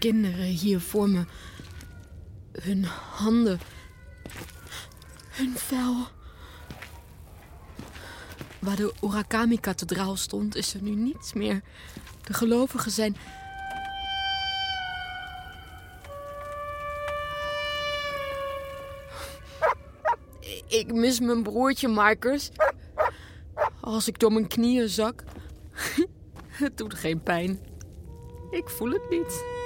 kinderen hier voor me. Hun handen. Hun vel. Waar de Urakami-kathedraal stond, is er nu niets meer. De gelovigen zijn. Ik mis mijn broertje, Marcus. Als ik door mijn knieën zak. Het doet geen pijn. Ik voel het niet.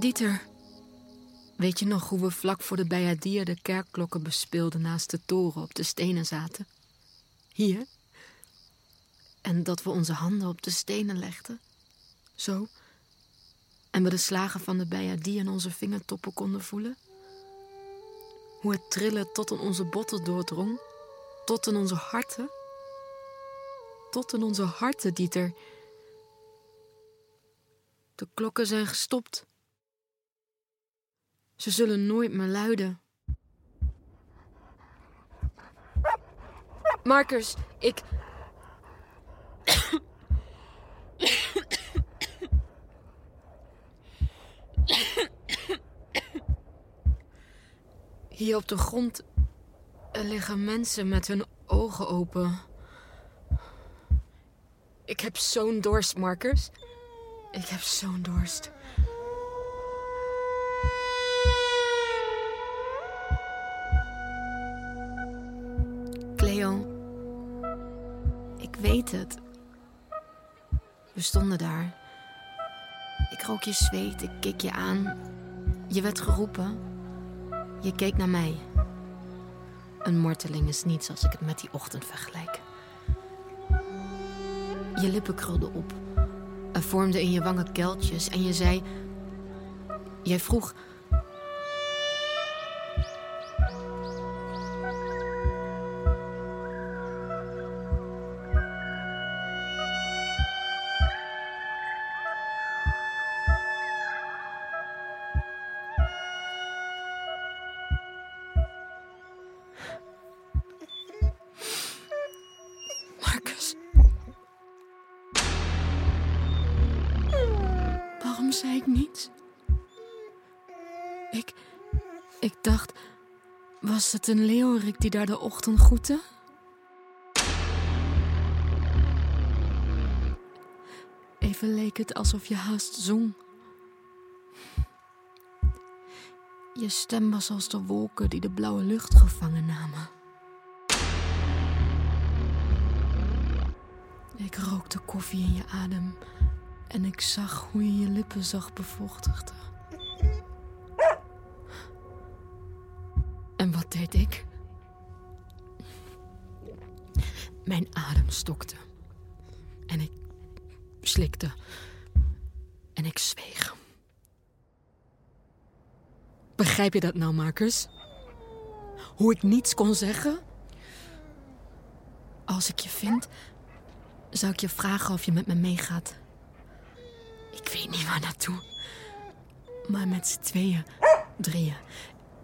Dieter, weet je nog hoe we vlak voor de Bijadia de kerkklokken bespeelden naast de toren op de stenen zaten? Hier? En dat we onze handen op de stenen legden? Zo? En we de slagen van de Bijadia in onze vingertoppen konden voelen? Hoe het trillen tot in onze botten doordrong? Tot in onze harten? Tot in onze harten, Dieter. De klokken zijn gestopt. Ze zullen nooit meer luiden. Marcus, ik. Hier op de grond liggen mensen met hun ogen open. Ik heb zo'n dorst, Marcus. Ik heb zo'n dorst. Ik weet het. We stonden daar. Ik rook je zweet, ik keek je aan. Je werd geroepen. Je keek naar mij. Een morteling is niets als ik het met die ochtend vergelijk. Je lippen krulden op. Er vormden in je wangen keltjes en je zei... Jij vroeg... Zei ik niets? Ik. Ik dacht. Was het een leeuwerik die daar de ochtend groette? Even leek het alsof je haast zong. Je stem was als de wolken die de blauwe lucht gevangen namen. Ik rookte koffie in je adem en ik zag hoe je je lippen zacht bevochtigde. En wat deed ik? Mijn adem stokte. En ik slikte. En ik zweeg. Begrijp je dat nou, Marcus? Hoe ik niets kon zeggen? Als ik je vind, zou ik je vragen of je met me meegaat. Ik weet niet waar naartoe. Maar met z'n tweeën, drieën,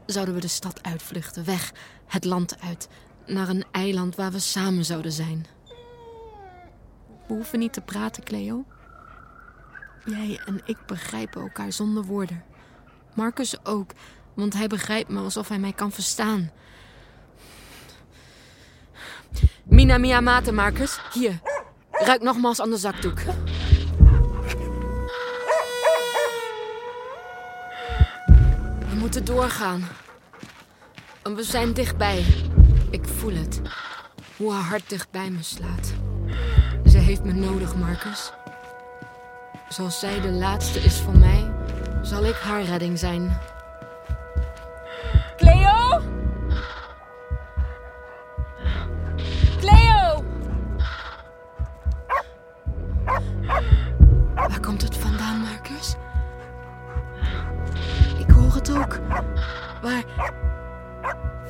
zouden we de stad uitvluchten. Weg, het land uit. Naar een eiland waar we samen zouden zijn. We hoeven niet te praten, Cleo. Jij en ik begrijpen elkaar zonder woorden. Marcus ook, want hij begrijpt me alsof hij mij kan verstaan. Mina Miyamate, Marcus. Hier, ruik nogmaals aan de zakdoek. Moeten doorgaan. We zijn dichtbij. Ik voel het. Hoe haar hart dichtbij me slaat. Ze heeft me nodig, Marcus. Zoals zij de laatste is van mij, zal ik haar redding zijn. Cleo!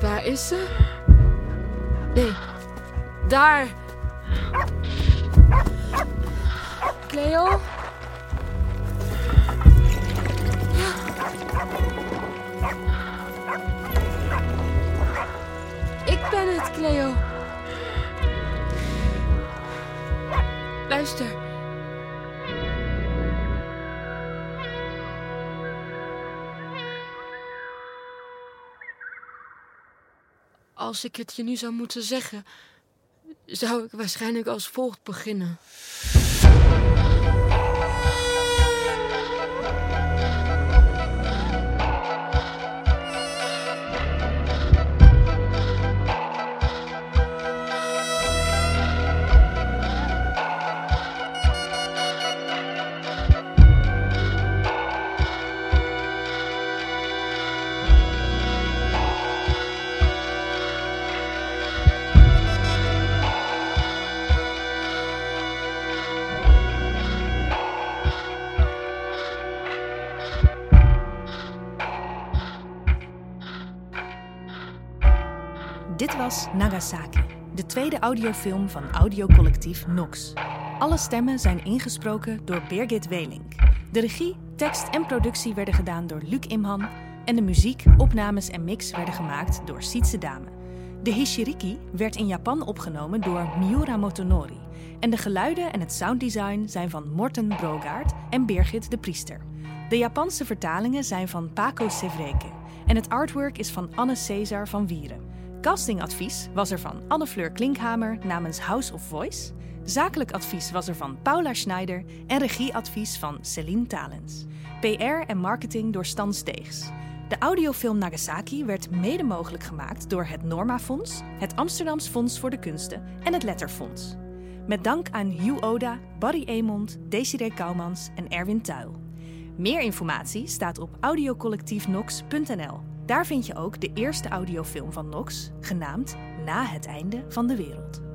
Waar is ze? Nee, daar. Cleo? Ja. kan het, Cleo. Luister. Als ik het je nu zou moeten zeggen, zou ik waarschijnlijk als volgt beginnen. Was Nagasaki, de tweede audiofilm van audiocollectief Nox. Alle stemmen zijn ingesproken door Birgit Welink. De regie, tekst en productie werden gedaan door Luc Imhan en de muziek, opnames en mix werden gemaakt door Sietse Dame. De Hishiriki werd in Japan opgenomen door Miura Motonori en de geluiden en het sounddesign zijn van Morten Brogaard en Birgit de Priester. De Japanse vertalingen zijn van Paco Sevreke en het artwork is van Anne Cesar van Wieren. Castingadvies was er van Anne Fleur Klinkhamer namens House of Voice. Zakelijk advies was er van Paula Schneider en regieadvies van Celine Talens. PR en marketing door Stan Steegs. De audiofilm Nagasaki werd mede mogelijk gemaakt door het Norma Fonds, het Amsterdams Fonds voor de Kunsten en het Letterfonds. Met dank aan Hugh Oda, Barry Emond, Desiree Kouwmans en Erwin Tuil. Meer informatie staat op audiocollectiefnox.nl. Daar vind je ook de eerste audiofilm van Nox, genaamd Na het einde van de wereld.